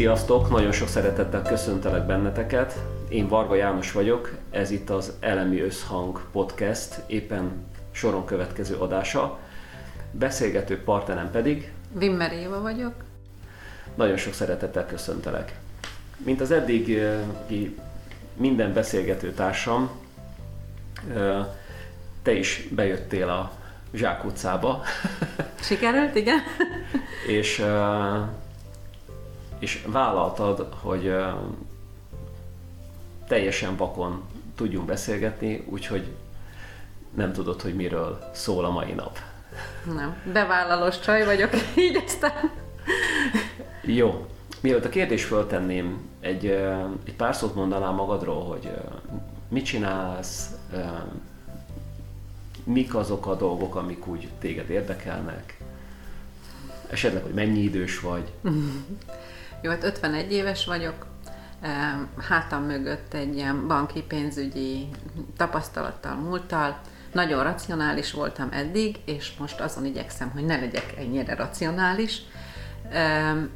Sziasztok! Nagyon sok szeretettel köszöntelek benneteket. Én Varga János vagyok, ez itt az Elemi Összhang Podcast, éppen soron következő adása. Beszélgető partnerem pedig... Wimmer Éva vagyok. Nagyon sok szeretettel köszöntelek. Mint az eddigi minden beszélgető társam, te is bejöttél a Zsák utcába. Sikerült, igen. és, és vállaltad, hogy teljesen vakon tudjunk beszélgetni, úgyhogy nem tudod, hogy miről szól a mai nap. Nem, bevállalós csaj vagyok, így aztán. Jó. Mielőtt a kérdést föltenném, egy, egy pár szót mondanám magadról, hogy mit csinálsz, mik azok a dolgok, amik úgy téged érdekelnek, esetleg, hogy mennyi idős vagy. Jó, hát 51 éves vagyok, hátam mögött egy ilyen banki pénzügyi tapasztalattal, múlttal. Nagyon racionális voltam eddig, és most azon igyekszem, hogy ne legyek ennyire racionális.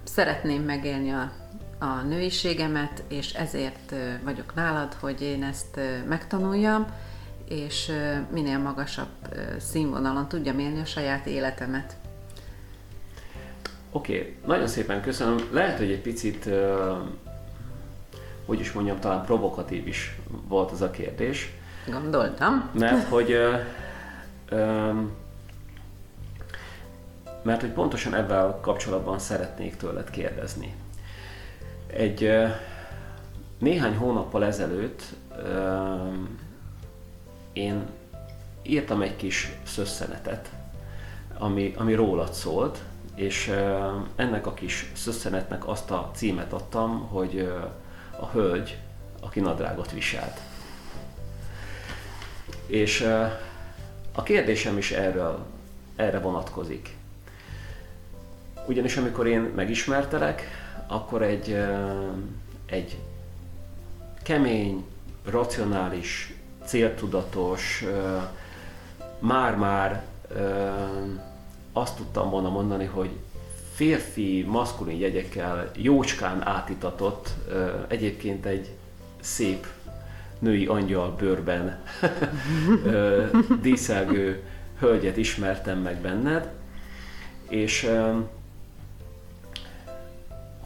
Szeretném megélni a, a nőiségemet, és ezért vagyok nálad, hogy én ezt megtanuljam, és minél magasabb színvonalon tudjam élni a saját életemet. Oké, okay. nagyon szépen köszönöm. Lehet, hogy egy picit, hogy is mondjam, talán provokatív is volt az a kérdés. Gondoltam. Mert hogy mert hogy pontosan ebben kapcsolatban szeretnék tőled kérdezni. Egy néhány hónappal ezelőtt én írtam egy kis szösszenetet, ami, ami rólad szólt, és ennek a kis szösszenetnek azt a címet adtam, hogy a hölgy, aki nadrágot viselt. És a kérdésem is erről, erre vonatkozik. Ugyanis amikor én megismertelek, akkor egy, egy kemény, racionális, céltudatos, már-már azt tudtam volna mondani, hogy férfi, maszkulin jegyekkel jócskán átitatott, egyébként egy szép női angyal bőrben díszelgő hölgyet ismertem meg benned, és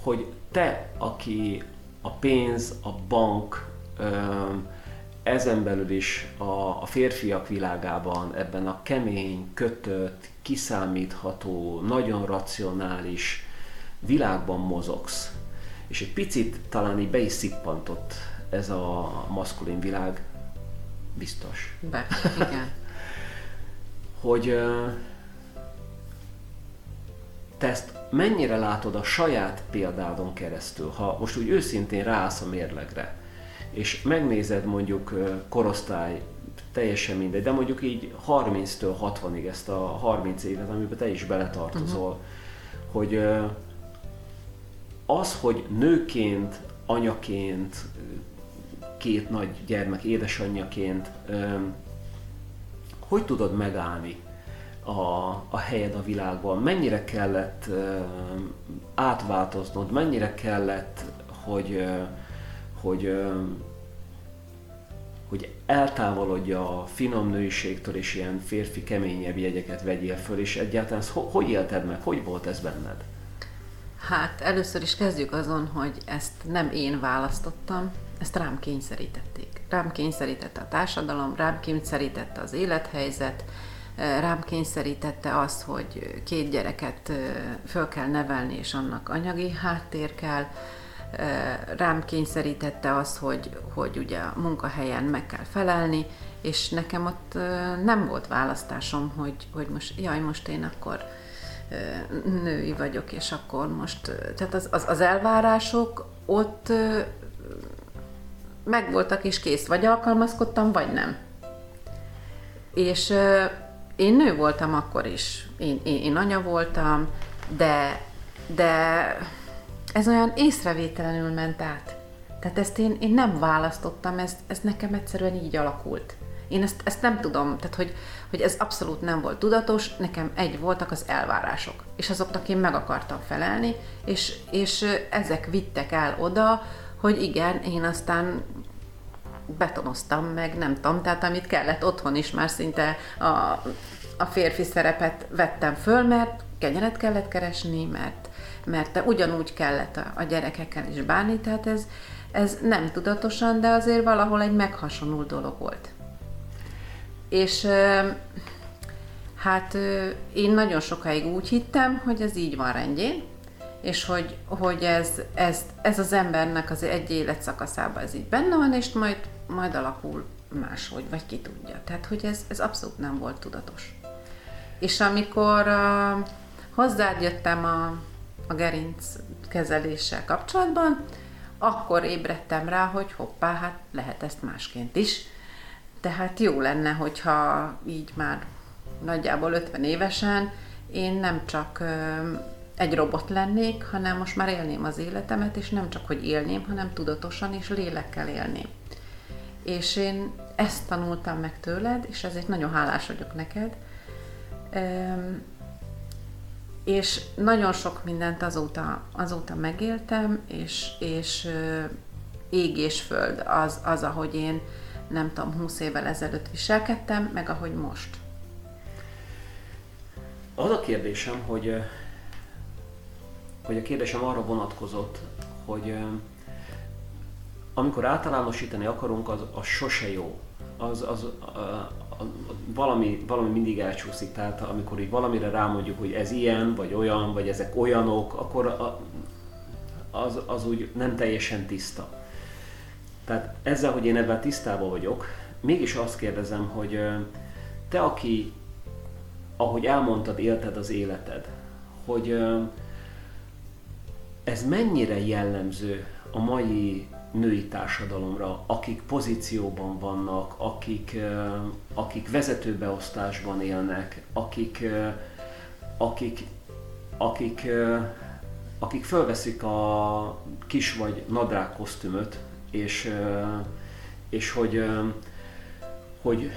hogy te, aki a pénz, a bank, ezen belül is a, a férfiak világában, ebben a kemény, kötött, kiszámítható, nagyon racionális világban mozogsz. És egy picit talán így be is szippantott ez a maszkulin világ, biztos. Be, igen. hogy te ezt mennyire látod a saját példádon keresztül, ha most úgy őszintén ráállsz a mérlegre, és megnézed mondjuk korosztály, teljesen mindegy, de mondjuk így 30-től 60-ig ezt a 30 évet, amiben te is beletartozol, uh-huh. hogy az, hogy nőként, anyaként, két nagy gyermek édesanyjaként, hogy tudod megállni a, a helyed a világban? Mennyire kellett átváltoznod, mennyire kellett, hogy hogy, hogy eltávolodja a finom nőiségtől, és ilyen férfi, keményebb jegyeket vegyél föl, és egyáltalán ezt hogy élted meg? Hogy volt ez benned? Hát először is kezdjük azon, hogy ezt nem én választottam, ezt rám kényszerítették. Rám kényszerítette a társadalom, rám kényszerítette az élethelyzet, rám kényszerítette azt, hogy két gyereket föl kell nevelni, és annak anyagi háttér kell, rám kényszerítette az, hogy, hogy ugye a munkahelyen meg kell felelni, és nekem ott nem volt választásom, hogy, hogy most, jaj, most én akkor női vagyok, és akkor most, tehát az, az, az elvárások ott megvoltak és kész, vagy alkalmazkodtam, vagy nem. És én nő voltam akkor is, én, én, én anya voltam, de, de ez olyan észrevételenül ment át. Tehát ezt én, én nem választottam, ez, ez nekem egyszerűen így alakult. Én ezt, ezt nem tudom, tehát hogy, hogy ez abszolút nem volt tudatos, nekem egy voltak az elvárások, és azoknak én meg akartam felelni, és, és ezek vittek el oda, hogy igen, én aztán betonoztam meg, nem tudom, tehát amit kellett otthon is már szinte a, a férfi szerepet vettem föl, mert kenyeret kellett keresni, mert, mert ugyanúgy kellett a, a gyerekekkel is bánni, tehát ez, ez nem tudatosan, de azért valahol egy meghasonult dolog volt. És hát én nagyon sokáig úgy hittem, hogy ez így van rendjén, és hogy, hogy ez, ez, ez az embernek az egy életszakaszában ez így benne van, és majd, majd alakul máshogy, vagy ki tudja. Tehát, hogy ez, ez abszolút nem volt tudatos. És amikor uh, hozzád jöttem a, a gerinc kezeléssel kapcsolatban, akkor ébredtem rá, hogy hoppá, hát lehet ezt másként is. Tehát jó lenne, hogyha így már nagyjából 50 évesen én nem csak egy robot lennék, hanem most már élném az életemet, és nem csak, hogy élném, hanem tudatosan és lélekkel élném. És én ezt tanultam meg tőled, és ezért nagyon hálás vagyok neked. És nagyon sok mindent azóta, azóta megéltem, és, és ég és föld az, az, ahogy én nem tudom, 20 évvel ezelőtt viselkedtem, meg ahogy most. Az a kérdésem, hogy, hogy a kérdésem arra vonatkozott, hogy amikor általánosítani akarunk, az, az sose jó. Az, az, valami, valami mindig elcsúszik, tehát amikor így valamire rámondjuk, hogy ez ilyen, vagy olyan, vagy ezek olyanok, akkor a, az, az úgy nem teljesen tiszta. Tehát ezzel, hogy én ebben tisztában vagyok, mégis azt kérdezem, hogy te, aki, ahogy elmondtad, élted az életed, hogy ez mennyire jellemző a mai női társadalomra, akik pozícióban vannak, akik, akik vezetőbeosztásban élnek, akik, akik, akik, akik fölveszik a kis vagy nadrág kosztümöt, és, és hogy, hogy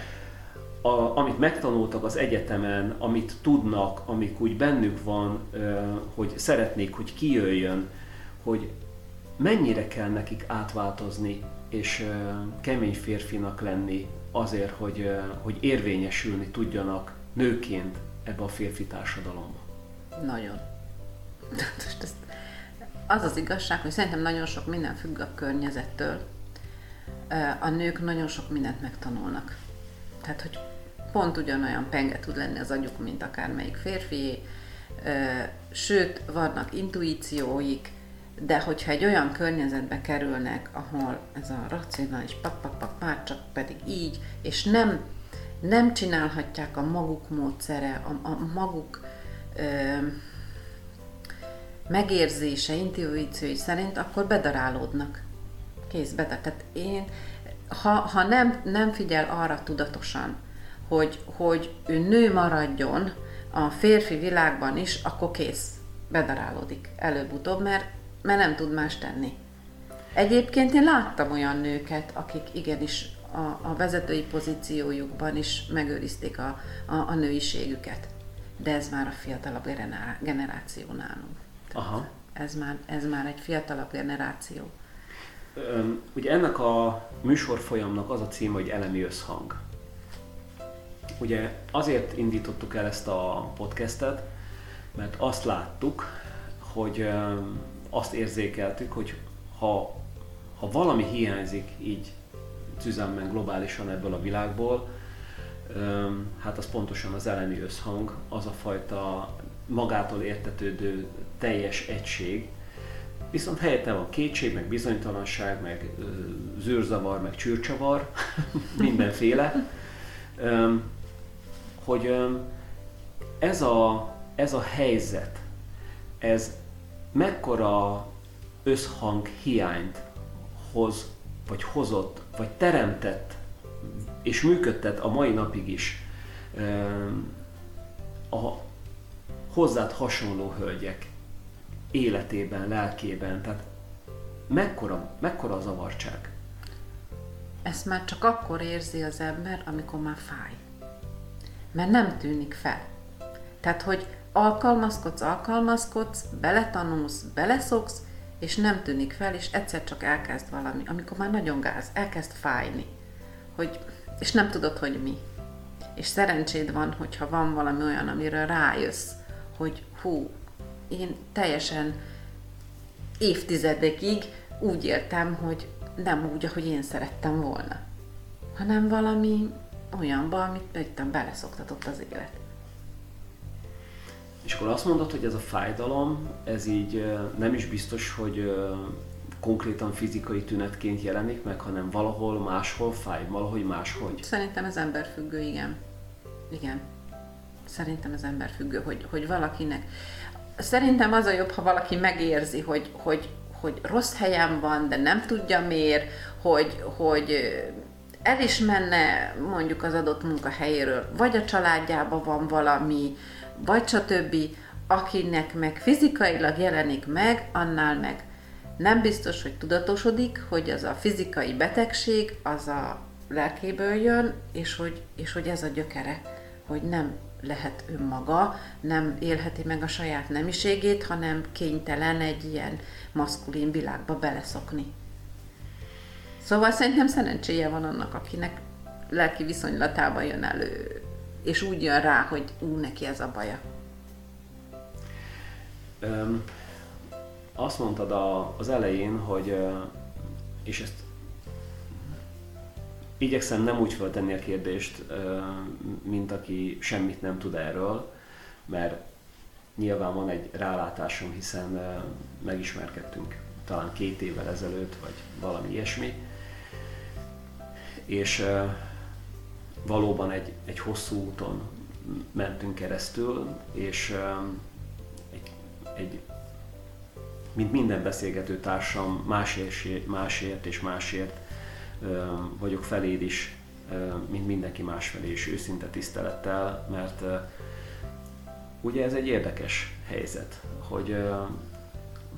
a, amit megtanultak az egyetemen, amit tudnak, amik úgy bennük van, hogy szeretnék, hogy kijöjjön, hogy mennyire kell nekik átváltozni és kemény férfinak lenni azért, hogy, hogy érvényesülni tudjanak nőként ebbe a férfi társadalomba. Nagyon. Az az igazság, hogy szerintem nagyon sok minden függ a környezettől. A nők nagyon sok mindent megtanulnak. Tehát, hogy pont ugyanolyan penge tud lenni az agyuk, mint akármelyik férfi, sőt, vannak intuícióik, de hogyha egy olyan környezetbe kerülnek, ahol ez a racionális pak, már csak pedig így, és nem, nem csinálhatják a maguk módszere, a, a maguk ö, megérzése, intuíciói szerint, akkor bedarálódnak. Kész, bedar. Tehát én, ha, ha nem, nem figyel arra tudatosan, hogy, hogy ő nő maradjon a férfi világban is, akkor kész, bedarálódik előbb-utóbb, mert, mert nem tud más tenni. Egyébként én láttam olyan nőket, akik igenis a, a vezetői pozíciójukban is megőrizték a, a, a nőiségüket. De ez már a fiatalabb generáció nálunk. Aha. Ez már, ez már egy fiatalabb generáció. Ugye ennek a műsor folyamnak az a cím, hogy elemi összhang. Ugye azért indítottuk el ezt a podcastet, mert azt láttuk, hogy azt érzékeltük, hogy ha, ha valami hiányzik így tüzemben globálisan ebből a világból, hát az pontosan az elemi összhang, az a fajta magától értetődő teljes egység, viszont helyette van kétség, meg bizonytalanság, meg zűrzavar, meg csűrcsavar, mindenféle, hogy ez a, ez a helyzet, ez mekkora összhang hiányt hoz, vagy hozott, vagy teremtett, és működtet a mai napig is a hozzád hasonló hölgyek életében, lelkében, tehát mekkora, mekkora a zavartság? ezt már csak akkor érzi az ember, amikor már fáj. Mert nem tűnik fel. Tehát, hogy alkalmazkodsz, alkalmazkodsz, beletanulsz, beleszoksz, és nem tűnik fel, és egyszer csak elkezd valami, amikor már nagyon gáz, elkezd fájni, hogy, és nem tudod, hogy mi. És szerencséd van, hogyha van valami olyan, amiről rájössz, hogy hú, én teljesen évtizedekig úgy éltem, hogy nem úgy, ahogy én szerettem volna, hanem valami olyanba, amit értem, beleszoktatott az élet. És akkor azt mondod, hogy ez a fájdalom, ez így nem is biztos, hogy konkrétan fizikai tünetként jelenik meg, hanem valahol máshol fáj, valahogy máshogy. Szerintem ez emberfüggő, igen. Igen. Szerintem ez emberfüggő, hogy, hogy valakinek... Szerintem az a jobb, ha valaki megérzi, hogy, hogy, hogy rossz helyen van, de nem tudja miért, hogy, hogy el is menne mondjuk az adott munkahelyéről, vagy a családjában van valami, vagy stb., akinek meg fizikailag jelenik meg, annál meg nem biztos, hogy tudatosodik, hogy az a fizikai betegség az a lelkéből jön, és hogy, és hogy ez a gyökere, hogy nem lehet önmaga, nem élheti meg a saját nemiségét, hanem kénytelen egy ilyen maszkulin világba beleszokni. Szóval szerintem szerencséje van annak, akinek lelki viszonylatában jön elő, és úgy jön rá, hogy ú, neki ez a baja. Um, azt mondtad a, az elején, hogy, és ezt igyekszem nem úgy feltenni a kérdést, mint aki semmit nem tud erről, mert nyilván van egy rálátásom, hiszen megismerkedtünk talán két évvel ezelőtt, vagy valami ilyesmi. És valóban egy, egy hosszú úton mentünk keresztül, és egy, egy mint minden beszélgető társam, másért, másért és másért vagyok feléd is, mint mindenki más felé is őszinte tisztelettel, mert ugye ez egy érdekes helyzet, hogy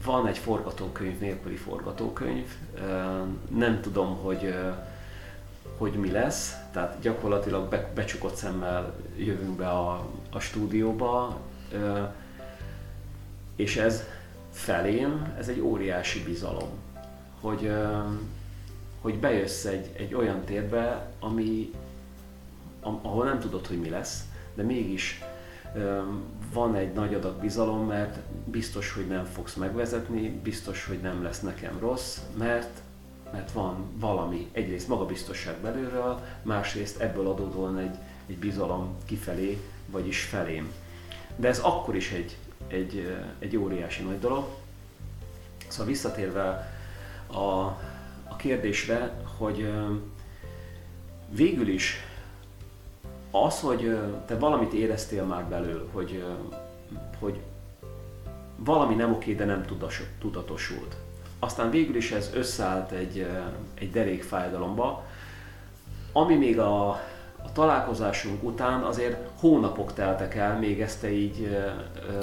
van egy forgatókönyv nélküli forgatókönyv, nem tudom, hogy hogy mi lesz, tehát gyakorlatilag be, becsukott szemmel jövünk be a, a stúdióba, és ez felén, ez egy óriási bizalom, hogy, hogy bejössz egy, egy olyan térbe, ami, ahol nem tudod, hogy mi lesz, de mégis van egy nagy adag bizalom, mert biztos, hogy nem fogsz megvezetni, biztos, hogy nem lesz nekem rossz, mert mert van valami, egyrészt magabiztosság belülről, másrészt ebből adódóan egy, egy bizalom kifelé, vagyis felém. De ez akkor is egy, egy, egy óriási nagy dolog. Szóval visszatérve a, a kérdésre, hogy végül is az, hogy te valamit éreztél már belül, hogy, hogy valami nem oké, de nem tudatosult. Aztán végül is ez összeállt egy, egy derék fájdalomba, ami még a a találkozásunk után azért hónapok teltek el, még ezt így...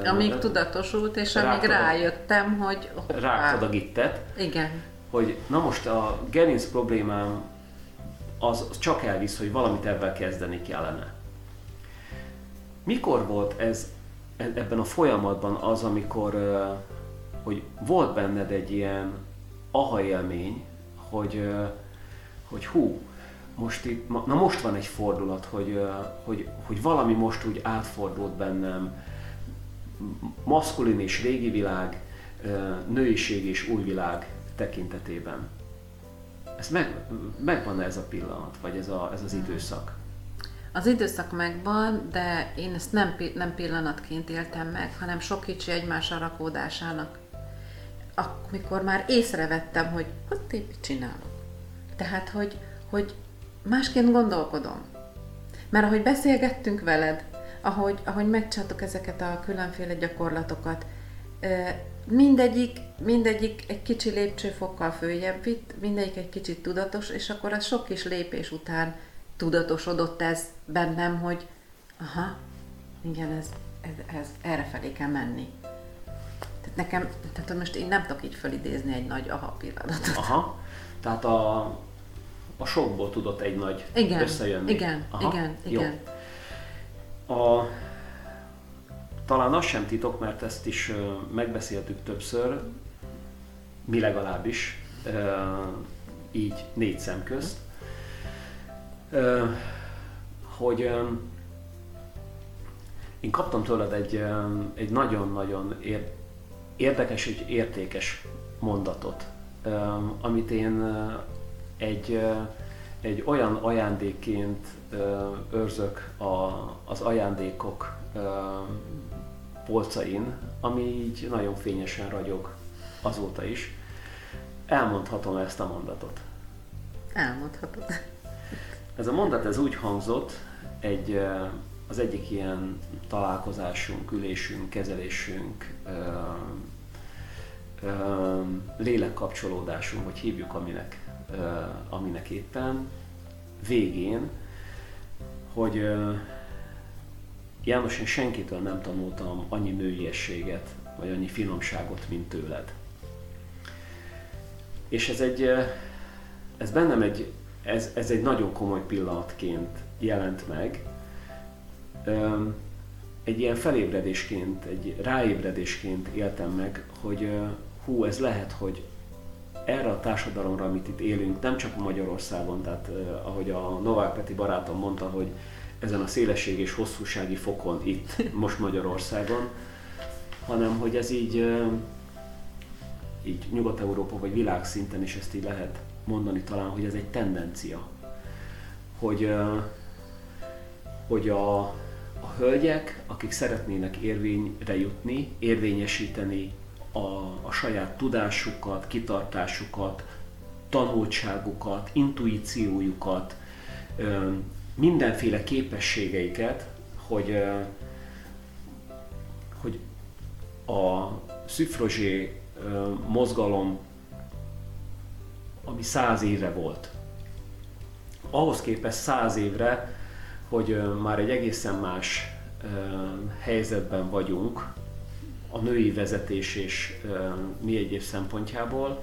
Amíg tudatosult, és amíg rájöttem, hogy... Rágtad a gittet. Igen. Hogy na most a gerinc problémám az, az csak elvisz, hogy valamit ebben kezdeni kellene. Mikor volt ez e, ebben a folyamatban az, amikor hogy volt benned egy ilyen aha élmény, hogy, hogy hú, most itt, na most van egy fordulat, hogy, hogy, hogy valami most úgy átfordult bennem, maszkulin és régi világ, nőiség és új világ tekintetében. Ez meg, megvan ez a pillanat, vagy ez, a, ez az időszak? Az időszak megvan, de én ezt nem, nem pillanatként éltem meg, hanem sok kicsi egymásra rakódásának. Amikor már észrevettem, hogy hogy mit csinálok. Tehát, hogy, hogy másként gondolkodom. Mert ahogy beszélgettünk veled, ahogy, ahogy megcsátok ezeket a különféle gyakorlatokat, mindegyik, mindegyik egy kicsi lépcsőfokkal följebb vitt, mindegyik egy kicsit tudatos, és akkor az sok kis lépés után tudatosodott ez bennem, hogy aha, igen, ez, ez, ez erre felé kell menni. Tehát nekem, tehát most én nem tudok így fölidézni egy nagy aha pillanatot. Aha, tehát a, a sokból tudott egy nagy igen, összejönni. Igen, Aha, igen, jó. igen. A, talán az sem titok, mert ezt is megbeszéltük többször, mi legalábbis, így négy szem közt, hogy én kaptam tőled egy, egy nagyon-nagyon érdekes és értékes mondatot, amit én egy, egy olyan ajándékként őrzök a, az ajándékok polcain, ami így nagyon fényesen ragyog azóta is. Elmondhatom ezt a mondatot. Elmondhatod. Ez a mondat ez úgy hangzott egy, az egyik ilyen találkozásunk, ülésünk, kezelésünk, lélekkapcsolódásunk, hogy hívjuk aminek, aminek éppen, végén, hogy János, én senkitől nem tanultam annyi nőiességet, vagy annyi finomságot, mint tőled. És ez egy, ez bennem egy, ez, ez egy nagyon komoly pillanatként jelent meg. Egy ilyen felébredésként, egy ráébredésként éltem meg, hogy hú, ez lehet, hogy erre a társadalomra, amit itt élünk, nem csak Magyarországon, tehát ahogy a Novák Peti barátom mondta, hogy ezen a szélesség és hosszúsági fokon itt, most Magyarországon, hanem hogy ez így, így Nyugat-Európa vagy világszinten is ezt így lehet mondani talán, hogy ez egy tendencia. Hogy, hogy a, a hölgyek, akik szeretnének érvényre jutni, érvényesíteni a, a saját tudásukat, kitartásukat, tanultságukat, intuíciójukat, mindenféle képességeiket, hogy, hogy a szüfrozsé mozgalom, ami száz éve volt, ahhoz képest száz évre, hogy már egy egészen más helyzetben vagyunk, a női vezetés és mi egyéb szempontjából,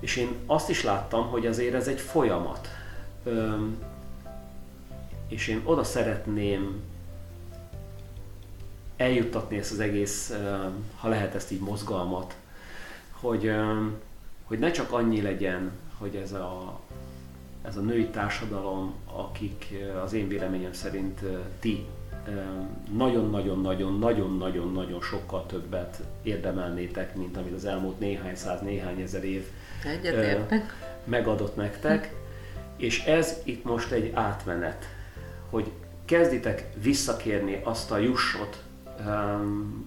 és én azt is láttam, hogy azért ez egy folyamat. És én oda szeretném eljuttatni ezt az egész, ha lehet ezt így mozgalmat, hogy, hogy ne csak annyi legyen, hogy ez a, ez a női társadalom, akik az én véleményem szerint ti nagyon-nagyon-nagyon-nagyon-nagyon-nagyon sokkal többet érdemelnétek, mint amit az elmúlt néhány száz, néhány ezer év megadott nektek. És ez itt most egy átmenet hogy kezditek visszakérni azt a jussot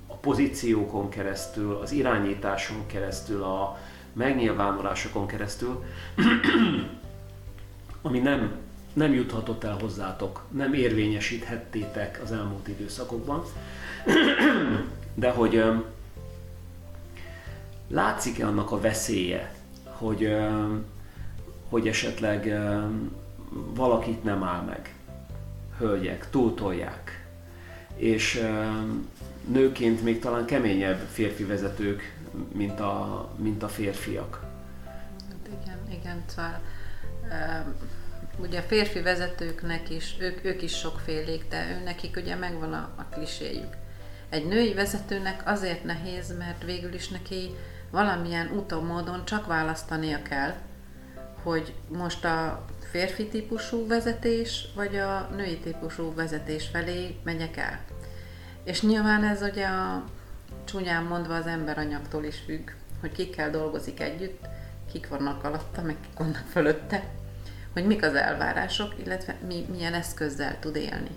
a pozíciókon keresztül, az irányításon keresztül, a megnyilvánulásokon keresztül, ami nem, nem juthatott el hozzátok, nem érvényesíthettétek az elmúlt időszakokban, de hogy látszik-e annak a veszélye, hogy, hogy esetleg valakit nem áll meg, hölgyek túltolják, és nőként még talán keményebb férfi vezetők, mint a, mint a férfiak. Hát igen, igen, szóval ugye férfi vezetőknek is, ők, ők is sokfélék, de ő nekik ugye megvan a, a kliséjük. Egy női vezetőnek azért nehéz, mert végül is neki valamilyen úton, módon csak választania kell, hogy most a férfi típusú vezetés, vagy a női típusú vezetés felé megyek el. És nyilván ez ugye a csúnyán mondva az emberanyagtól is függ, hogy kikkel dolgozik együtt, kik vannak alatta, meg kik vannak fölötte, hogy mik az elvárások, illetve mi, milyen eszközzel tud élni.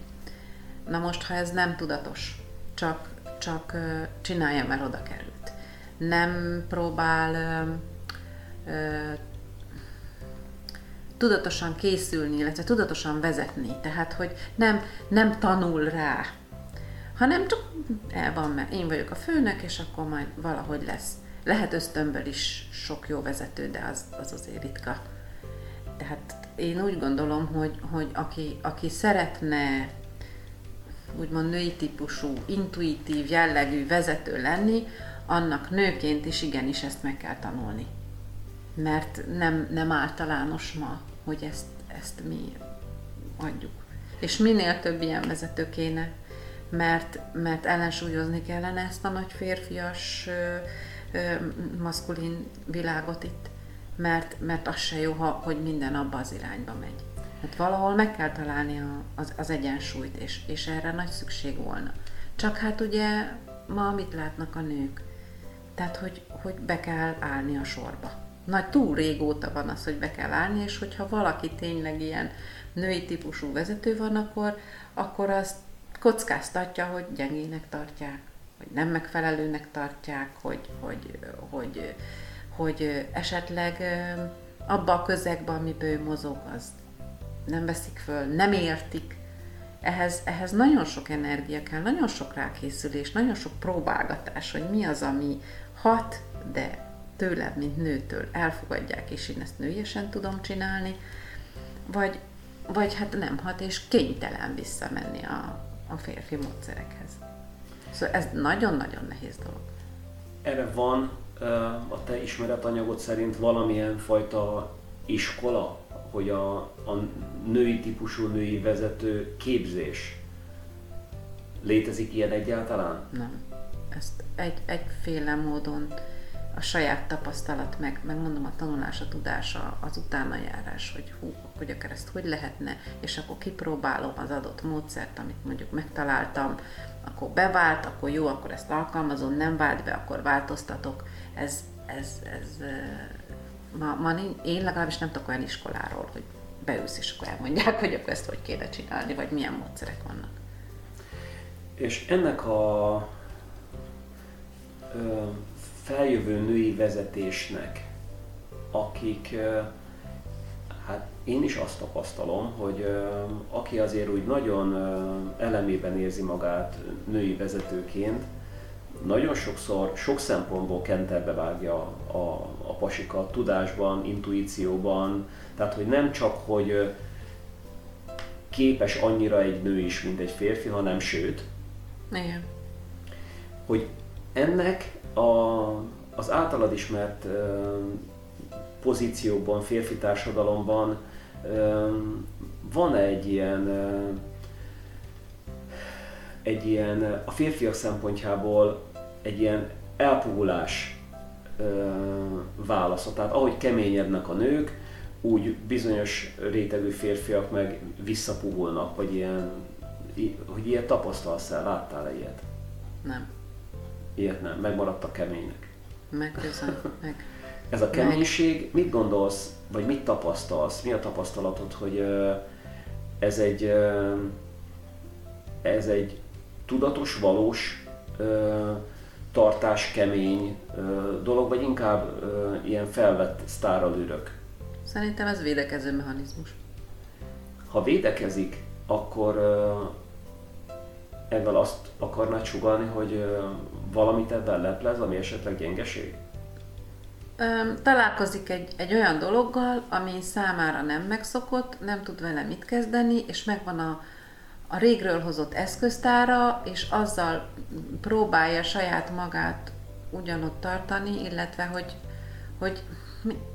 Na most, ha ez nem tudatos, csak, csak csinálja, mert oda került. Nem próbál tudatosan készülni, illetve tudatosan vezetni. Tehát, hogy nem, nem tanul rá, hanem csak el van, mert én vagyok a főnök, és akkor majd valahogy lesz. Lehet ösztönből is sok jó vezető, de az, az azért ritka. Tehát én úgy gondolom, hogy, hogy aki, aki szeretne úgymond női típusú, intuitív jellegű vezető lenni, annak nőként is igenis ezt meg kell tanulni. Mert nem, nem általános ma hogy ezt, ezt mi adjuk. És minél több ilyen vezető kéne, mert, mert ellensúlyozni kellene ezt a nagy férfias, maszkulin világot itt, mert, mert az se jó, ha, hogy minden abba az irányba megy. Hát valahol meg kell találni a, az, az egyensúlyt, és, és erre nagy szükség volna. Csak hát ugye ma mit látnak a nők? Tehát, hogy, hogy be kell állni a sorba. Nagy túl régóta van az, hogy be kell állni, és hogyha valaki tényleg ilyen női típusú vezető van, akkor, akkor azt kockáztatja, hogy gyengének tartják, hogy nem megfelelőnek tartják, hogy, hogy, hogy, hogy esetleg abba a közegben, amiben ő mozog, az nem veszik föl, nem értik. Ehhez, ehhez nagyon sok energia kell, nagyon sok rákészülés, nagyon sok próbálgatás, hogy mi az, ami hat, de tőlem, mint nőtől elfogadják, és én ezt nőiesen tudom csinálni, vagy, vagy hát nem hat, és kénytelen visszamenni a, a férfi módszerekhez. Szóval ez nagyon-nagyon nehéz dolog. Erre van a te ismeretanyagod szerint valamilyen fajta iskola, hogy a, a női típusú női vezető képzés létezik ilyen egyáltalán? Nem. Ezt egy, egyféle módon a saját tapasztalat, meg, meg mondom a tanulás, a tudása, az utánajárás, hogy hú, hogy akár ezt hogy lehetne, és akkor kipróbálom az adott módszert, amit mondjuk megtaláltam, akkor bevált, akkor jó, akkor ezt alkalmazom, nem vált be, akkor változtatok. Ez, ez, ez ma, ma én legalábbis nem tudok olyan iskoláról, hogy beülsz és akkor elmondják, hogy akkor ezt hogy kéne csinálni, vagy milyen módszerek vannak. És ennek a ö, feljövő női vezetésnek, akik, hát én is azt tapasztalom, hogy aki azért úgy nagyon elemében érzi magát női vezetőként, nagyon sokszor, sok szempontból kenterbe vágja a, a pasikat, tudásban, intuícióban, tehát hogy nem csak, hogy képes annyira egy nő is, mint egy férfi, hanem sőt, Igen. hogy ennek a, az általad ismert pozícióban, férfi társadalomban van egy ilyen egy ilyen a férfiak szempontjából egy ilyen elpuhulás válasza. Tehát ahogy keményednek a nők, úgy bizonyos rétegű férfiak meg visszapuhulnak, vagy ilyen, hogy ilyet tapasztalsz el, láttál-e ilyet? Nem. Ilyet nem, megmaradtak keménynek. Meggyőzöm, meg. Ez a keménység, mit gondolsz, vagy mit tapasztalsz, mi a tapasztalatod, hogy ez egy, ez egy tudatos, valós tartás, kemény dolog, vagy inkább ilyen felvett sztáralűrök? Szerintem ez védekező mechanizmus. Ha védekezik, akkor ezzel azt akarnád sugalni, hogy valamit ebben leplez, ami esetleg gyengeség? Találkozik egy, egy olyan dologgal, ami számára nem megszokott, nem tud vele mit kezdeni, és megvan a, a régről hozott eszköztára, és azzal próbálja saját magát ugyanott tartani, illetve hogy, hogy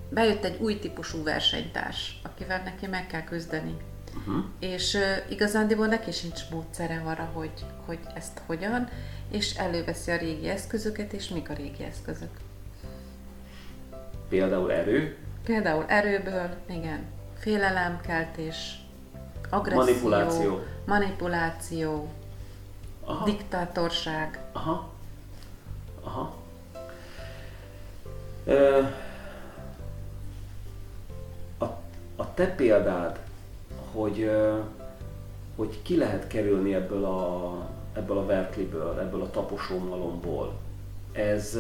bejött egy új típusú versenytárs, akivel neki meg kell küzdeni. Uh-huh. És uh, igazándiból neki sincs módszere arra, hogy, hogy ezt hogyan, és előveszi a régi eszközöket, és mik a régi eszközök. Például erő? Például erőből, igen. Félelemkeltés, agresszió, manipuláció, manipuláció Aha. diktátorság. Aha. Aha. Ö, a, a te példád, hogy, hogy ki lehet kerülni ebből a, ebből a verkliből, ebből a taposómalomból, ez,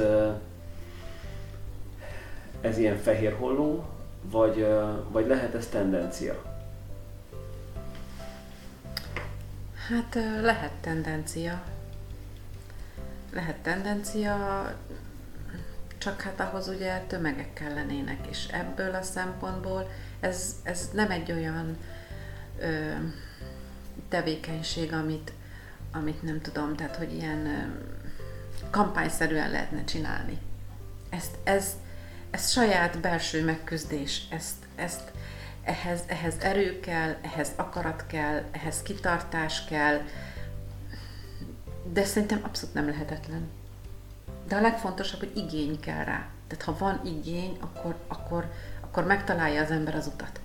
ez ilyen fehér holló, vagy, vagy lehet ez tendencia? Hát lehet tendencia. Lehet tendencia, csak hát ahhoz ugye tömegek kellenének, és ebből a szempontból ez, ez nem egy olyan ö, tevékenység, amit, amit nem tudom, tehát hogy ilyen ö, kampányszerűen lehetne csinálni. Ezt, ez, ez saját belső megküzdés, ezt, ezt ehhez, ehhez erő kell, ehhez akarat kell, ehhez kitartás kell, de szerintem abszolút nem lehetetlen. De a legfontosabb, hogy igény kell rá. Tehát ha van igény, akkor, akkor, akkor megtalálja az ember az utat.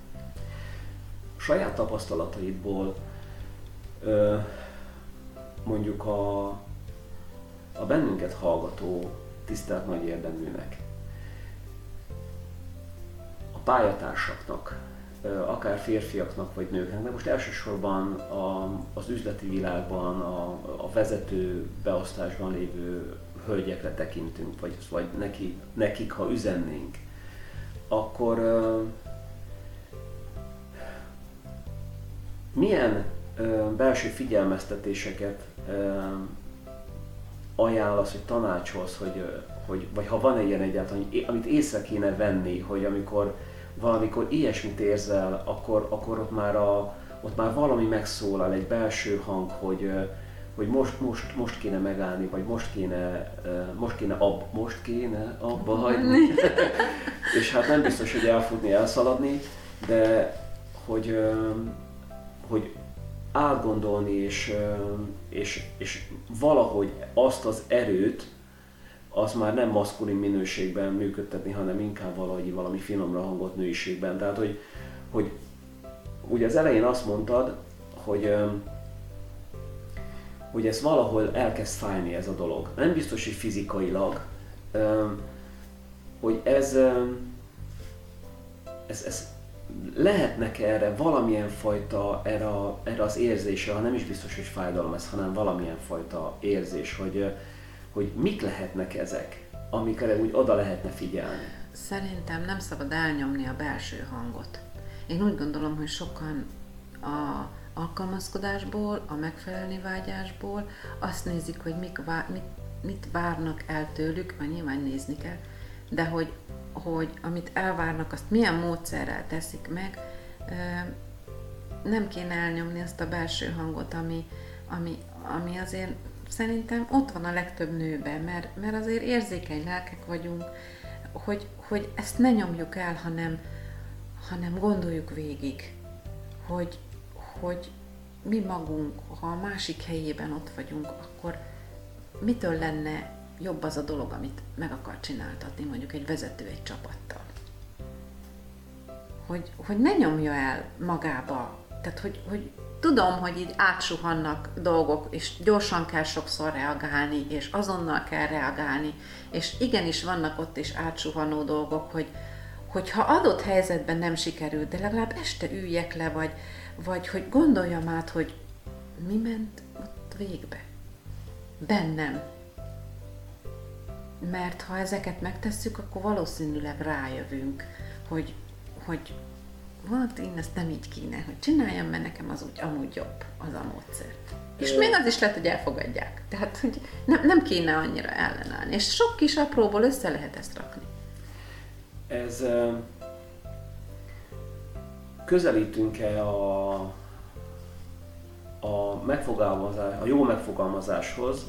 Saját tapasztalataidból mondjuk a, a bennünket hallgató tisztelt nagy érdeműnek, pályatársaknak, akár férfiaknak vagy nőknek, de most elsősorban a, az üzleti világban, a, a vezető beosztásban lévő hölgyekre tekintünk, vagy, vagy neki, nekik, ha üzennénk, akkor milyen belső figyelmeztetéseket uh, ajánlasz, hogy tanácsolsz, hogy, hogy, vagy ha van egy ilyen egyáltalán, amit észre kéne venni, hogy amikor valamikor ilyesmit érzel, akkor, akkor ott, már a, ott már valami megszólal, egy belső hang, hogy, hogy most, most, most kéne megállni, vagy most kéne, most kéne, ab, most kéne abba hagyni. és hát nem biztos, hogy elfutni, elszaladni, de hogy, hogy átgondolni és, és, és valahogy azt az erőt, az már nem maszkulin minőségben működtetni, hanem inkább valahogy valami finomra hangot nőiségben. Tehát, hogy, hogy ugye az elején azt mondtad, hogy hogy ez valahol elkezd fájni ez a dolog. Nem biztos, hogy fizikailag, hogy ez, ez, ez lehetnek erre valamilyen fajta, erre, erre az érzésre, ha nem is biztos, hogy fájdalom ez, hanem valamilyen fajta érzés, hogy, hogy mik lehetnek ezek, amikre úgy oda lehetne figyelni. Szerintem nem szabad elnyomni a belső hangot. Én úgy gondolom, hogy sokan a alkalmazkodásból, a megfelelni vágyásból azt nézik, hogy mik vá- mit, mit várnak el tőlük, mert nyilván nézni kell, de hogy, hogy amit elvárnak, azt milyen módszerrel teszik meg, nem kéne elnyomni azt a belső hangot, ami, ami, ami azért szerintem ott van a legtöbb nőben, mert, mert azért érzékeny lelkek vagyunk, hogy, hogy ezt ne nyomjuk el, hanem, hanem gondoljuk végig, hogy, hogy mi magunk, ha a másik helyében ott vagyunk, akkor mitől lenne jobb az a dolog, amit meg akar csináltatni mondjuk egy vezető egy csapattal. Hogy, hogy ne nyomja el magába, tehát hogy, hogy tudom, hogy így átsuhannak dolgok, és gyorsan kell sokszor reagálni, és azonnal kell reagálni, és igenis vannak ott is átsuhanó dolgok, hogy, hogyha adott helyzetben nem sikerült, de legalább este üljek le, vagy, vagy hogy gondoljam át, hogy mi ment ott végbe. Bennem. Mert ha ezeket megtesszük, akkor valószínűleg rájövünk, hogy, hogy volt, én ezt nem így kéne, hogy csináljam, mert nekem az úgy amúgy jobb, az a módszer. És még az is lehet, hogy elfogadják. Tehát, hogy nem, nem kéne annyira ellenállni. És sok kis apróból össze lehet ezt rakni. Ez közelítünk-e a, a, megfogalmazás, a jó megfogalmazáshoz,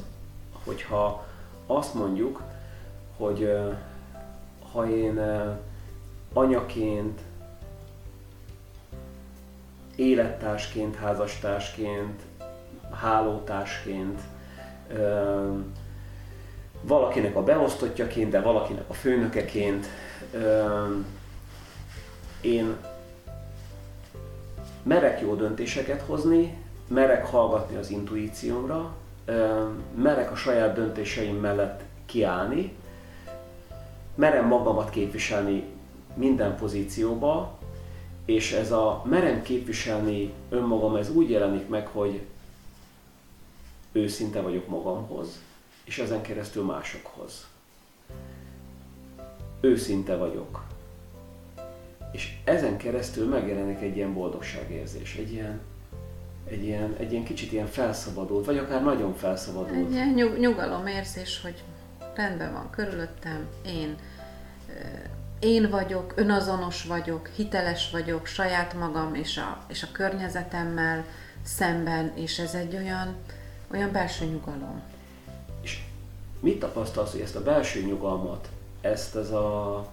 hogyha azt mondjuk, hogy ha én anyaként, élettársként, házastársként, hálótársként, valakinek a beosztottjaként, de valakinek a főnökeként. Én merek jó döntéseket hozni, merek hallgatni az intuíciómra, merek a saját döntéseim mellett kiállni, merem magamat képviselni minden pozícióba, és ez a merem képviselni önmagam, ez úgy jelenik meg, hogy őszinte vagyok magamhoz, és ezen keresztül másokhoz. Őszinte vagyok. És ezen keresztül megjelenik egy ilyen boldogságérzés, egy ilyen, egy ilyen, egy ilyen kicsit ilyen felszabadult, vagy akár nagyon felszabadult. Egy ilyen nyug, nyugalomérzés, hogy rendben van körülöttem, én én vagyok, önazonos vagyok, hiteles vagyok saját magam és a, és a környezetemmel szemben, és ez egy olyan, olyan belső nyugalom. És mit tapasztalsz, hogy ezt a belső nyugalmat, ezt az a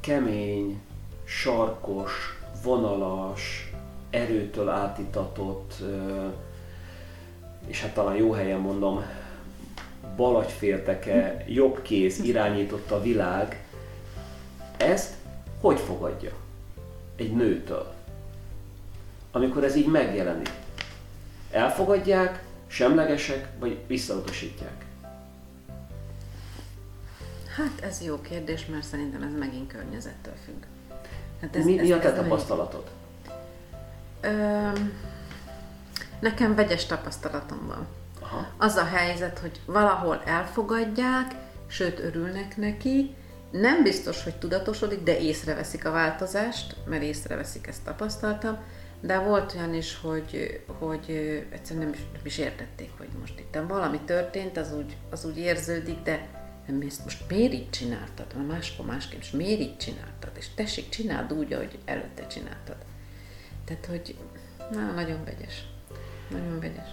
kemény, sarkos, vonalas, erőtől átitatott, és hát talán jó helyen mondom, balagyfélteke, jobb kéz irányította a világ, ezt hogy fogadja egy nőtől? Amikor ez így megjelenik. Elfogadják, semlegesek, vagy visszautasítják? Hát ez jó kérdés, mert szerintem ez megint környezettől függ. Hát ez, mi, ez, mi a te tapasztalatod? Ö, nekem vegyes tapasztalatom van. Aha. Az a helyzet, hogy valahol elfogadják, sőt örülnek neki, nem biztos, hogy tudatosodik, de észreveszik a változást, mert észreveszik, ezt tapasztaltam, de volt olyan is, hogy, hogy egyszerűen nem is, nem is értették, hogy most itt valami történt, az úgy, az úgy érződik, de nem, ezt most miért így csináltad? Mert máskor másképp, és miért így csináltad? És tessék, csináld úgy, ahogy előtte csináltad. Tehát, hogy na, nagyon vegyes. Nagyon vegyes.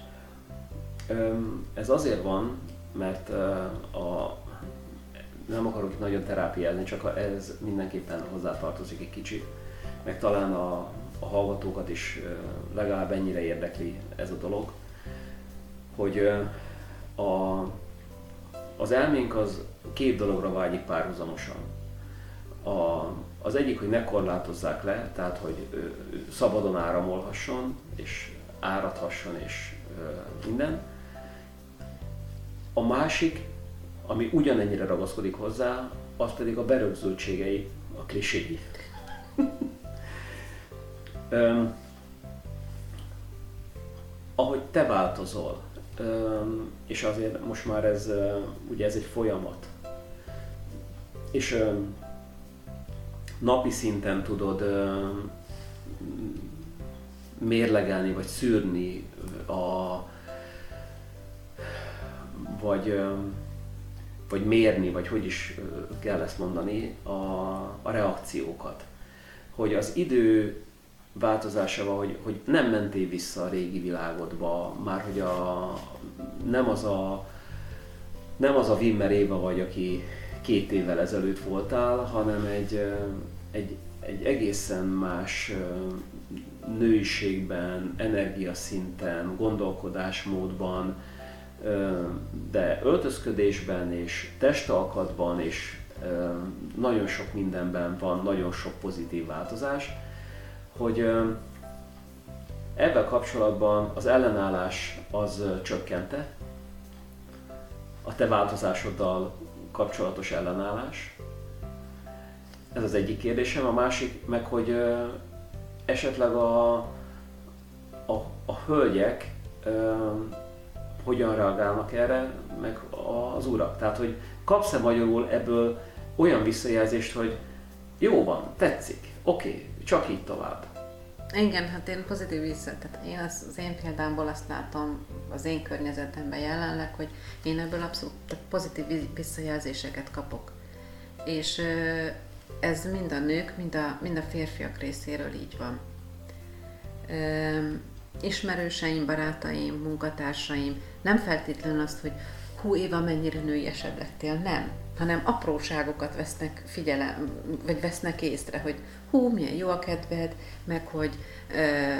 Ez azért van, mert a, nem akarok nagyon terápiázni, csak ez mindenképpen hozzátartozik egy kicsit, meg talán a, a hallgatókat is legalább ennyire érdekli ez a dolog, hogy a, az elménk az két dologra vágyik párhuzamosan. A, az egyik, hogy ne korlátozzák le, tehát hogy szabadon áramolhasson, és áradhasson, és minden. A másik, ami ugyanennyire ragaszkodik hozzá, az pedig a berögzültségei, a kliséi. um, ahogy te változol, um, és azért most már ez, uh, ugye ez egy folyamat, és um, napi szinten tudod um, mérlegelni, vagy szűrni a, vagy, vagy mérni, vagy hogy is kell ezt mondani, a, a reakciókat. Hogy az idő változásával, hogy, hogy nem mentél vissza a régi világodba, már hogy a, nem az a nem az a Wimmer Éva vagy, aki két évvel ezelőtt voltál, hanem egy, egy, egy egészen más nőiségben, energiaszinten, gondolkodásmódban, de öltözködésben és testalkatban és nagyon sok mindenben van nagyon sok pozitív változás, hogy ebben kapcsolatban az ellenállás az csökkente, a te változásoddal kapcsolatos ellenállás. Ez az egyik kérdésem. A másik meg, hogy esetleg a, a, a hölgyek hogyan reagálnak erre, meg az urak. Tehát, hogy kapsz-e magyarul ebből olyan visszajelzést, hogy jó van, tetszik, oké, csak így tovább. Igen, hát én pozitív vissza, tehát én az, az én példámból azt látom az én környezetemben jelenleg, hogy én ebből abszolút tehát pozitív visszajelzéseket kapok. És ez mind a nők, mind a, mind a férfiak részéről így van. Ismerőseim, barátaim, munkatársaim nem feltétlenül azt, hogy hú Éva, mennyire nőiesebb lettél, nem, hanem apróságokat vesznek figyelem, vagy vesznek észre, hogy hú, milyen jó a kedved, meg hogy ö,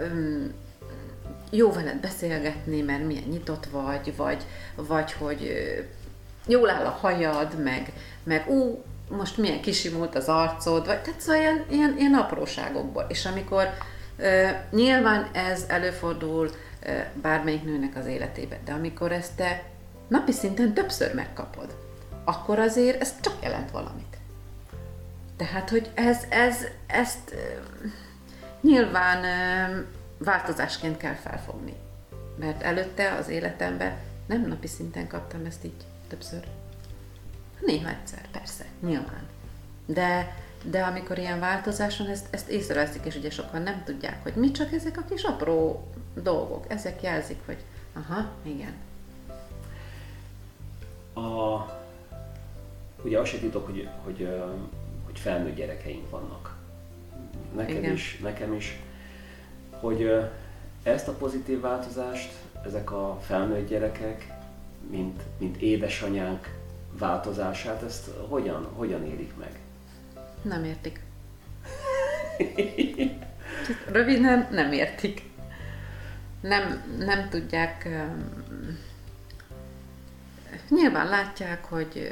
ö, jó veled beszélgetni, mert milyen nyitott vagy, vagy, vagy hogy ö, jól áll a hajad, meg, meg ú, most milyen kisimult az arcod, vagy tehát szóval ilyen, ilyen, ilyen apróságokból. És amikor uh, nyilván ez előfordul bármelyik nőnek az életében, de amikor ezt te napi szinten többször megkapod, akkor azért ez csak jelent valamit. Tehát, hogy ez, ez ezt nyilván változásként kell felfogni. Mert előtte az életemben nem napi szinten kaptam ezt így többször. Néha egyszer, persze, nyilván. De, de amikor ilyen változás van, ezt, ezt észreveszik, és ugye sokan nem tudják, hogy mi csak ezek a kis apró dolgok. Ezek jelzik, hogy aha, igen. A, ugye azt se titok, hogy, hogy, hogy felnőtt gyerekeink vannak. Nekem igen. is, nekem is. Hogy ezt a pozitív változást, ezek a felnőtt gyerekek, mint, mint édesanyánk, változását, ezt hogyan, hogyan élik meg? Nem értik. Röviden nem értik. Nem, nem tudják... Nyilván látják, hogy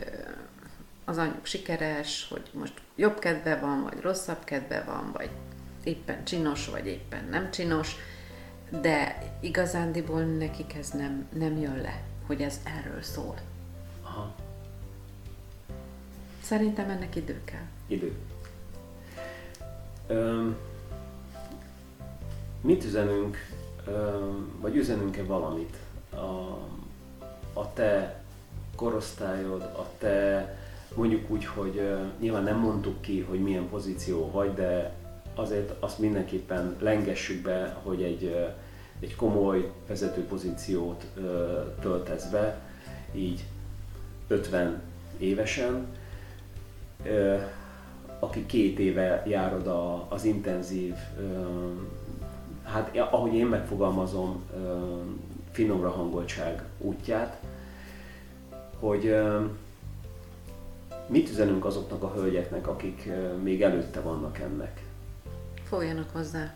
az anyjuk sikeres, hogy most jobb kedve van, vagy rosszabb kedve van, vagy éppen csinos, vagy éppen nem csinos, de igazándiból nekik ez nem, nem jön le, hogy ez erről szól. Aha. Szerintem ennek idő kell. Idő. Öm, mit üzenünk, vagy üzenünk-e valamit? A, a te korosztályod, a te mondjuk úgy, hogy nyilván nem mondtuk ki, hogy milyen pozíció vagy, de azért azt mindenképpen lengessük be, hogy egy, egy komoly vezető pozíciót töltesz be, így 50 évesen, aki két éve járod a, az intenzív, hát ahogy én megfogalmazom, finomra hangoltság útját, hogy mit üzenünk azoknak a hölgyeknek, akik még előtte vannak ennek? Fogjanak hozzá.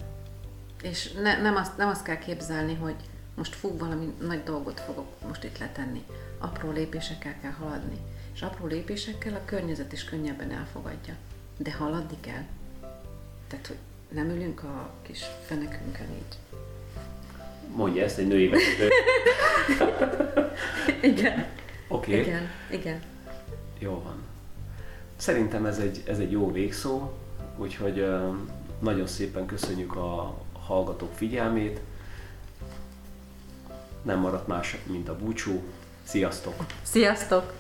És ne, nem, azt, nem azt kell képzelni, hogy most fog valami nagy dolgot fogok most itt letenni. Apró lépésekkel kell haladni. És apró lépésekkel a környezet is könnyebben elfogadja. De haladni kell. Tehát, hogy nem ülünk a kis fenekünkön így. Mondja ezt egy női vezető. igen. Oké. Okay. Igen, igen. Jó van. Szerintem ez egy, ez egy jó végszó, úgyhogy nagyon szépen köszönjük a hallgatók figyelmét. Nem maradt más, mint a búcsú. Sziasztok! Sziasztok!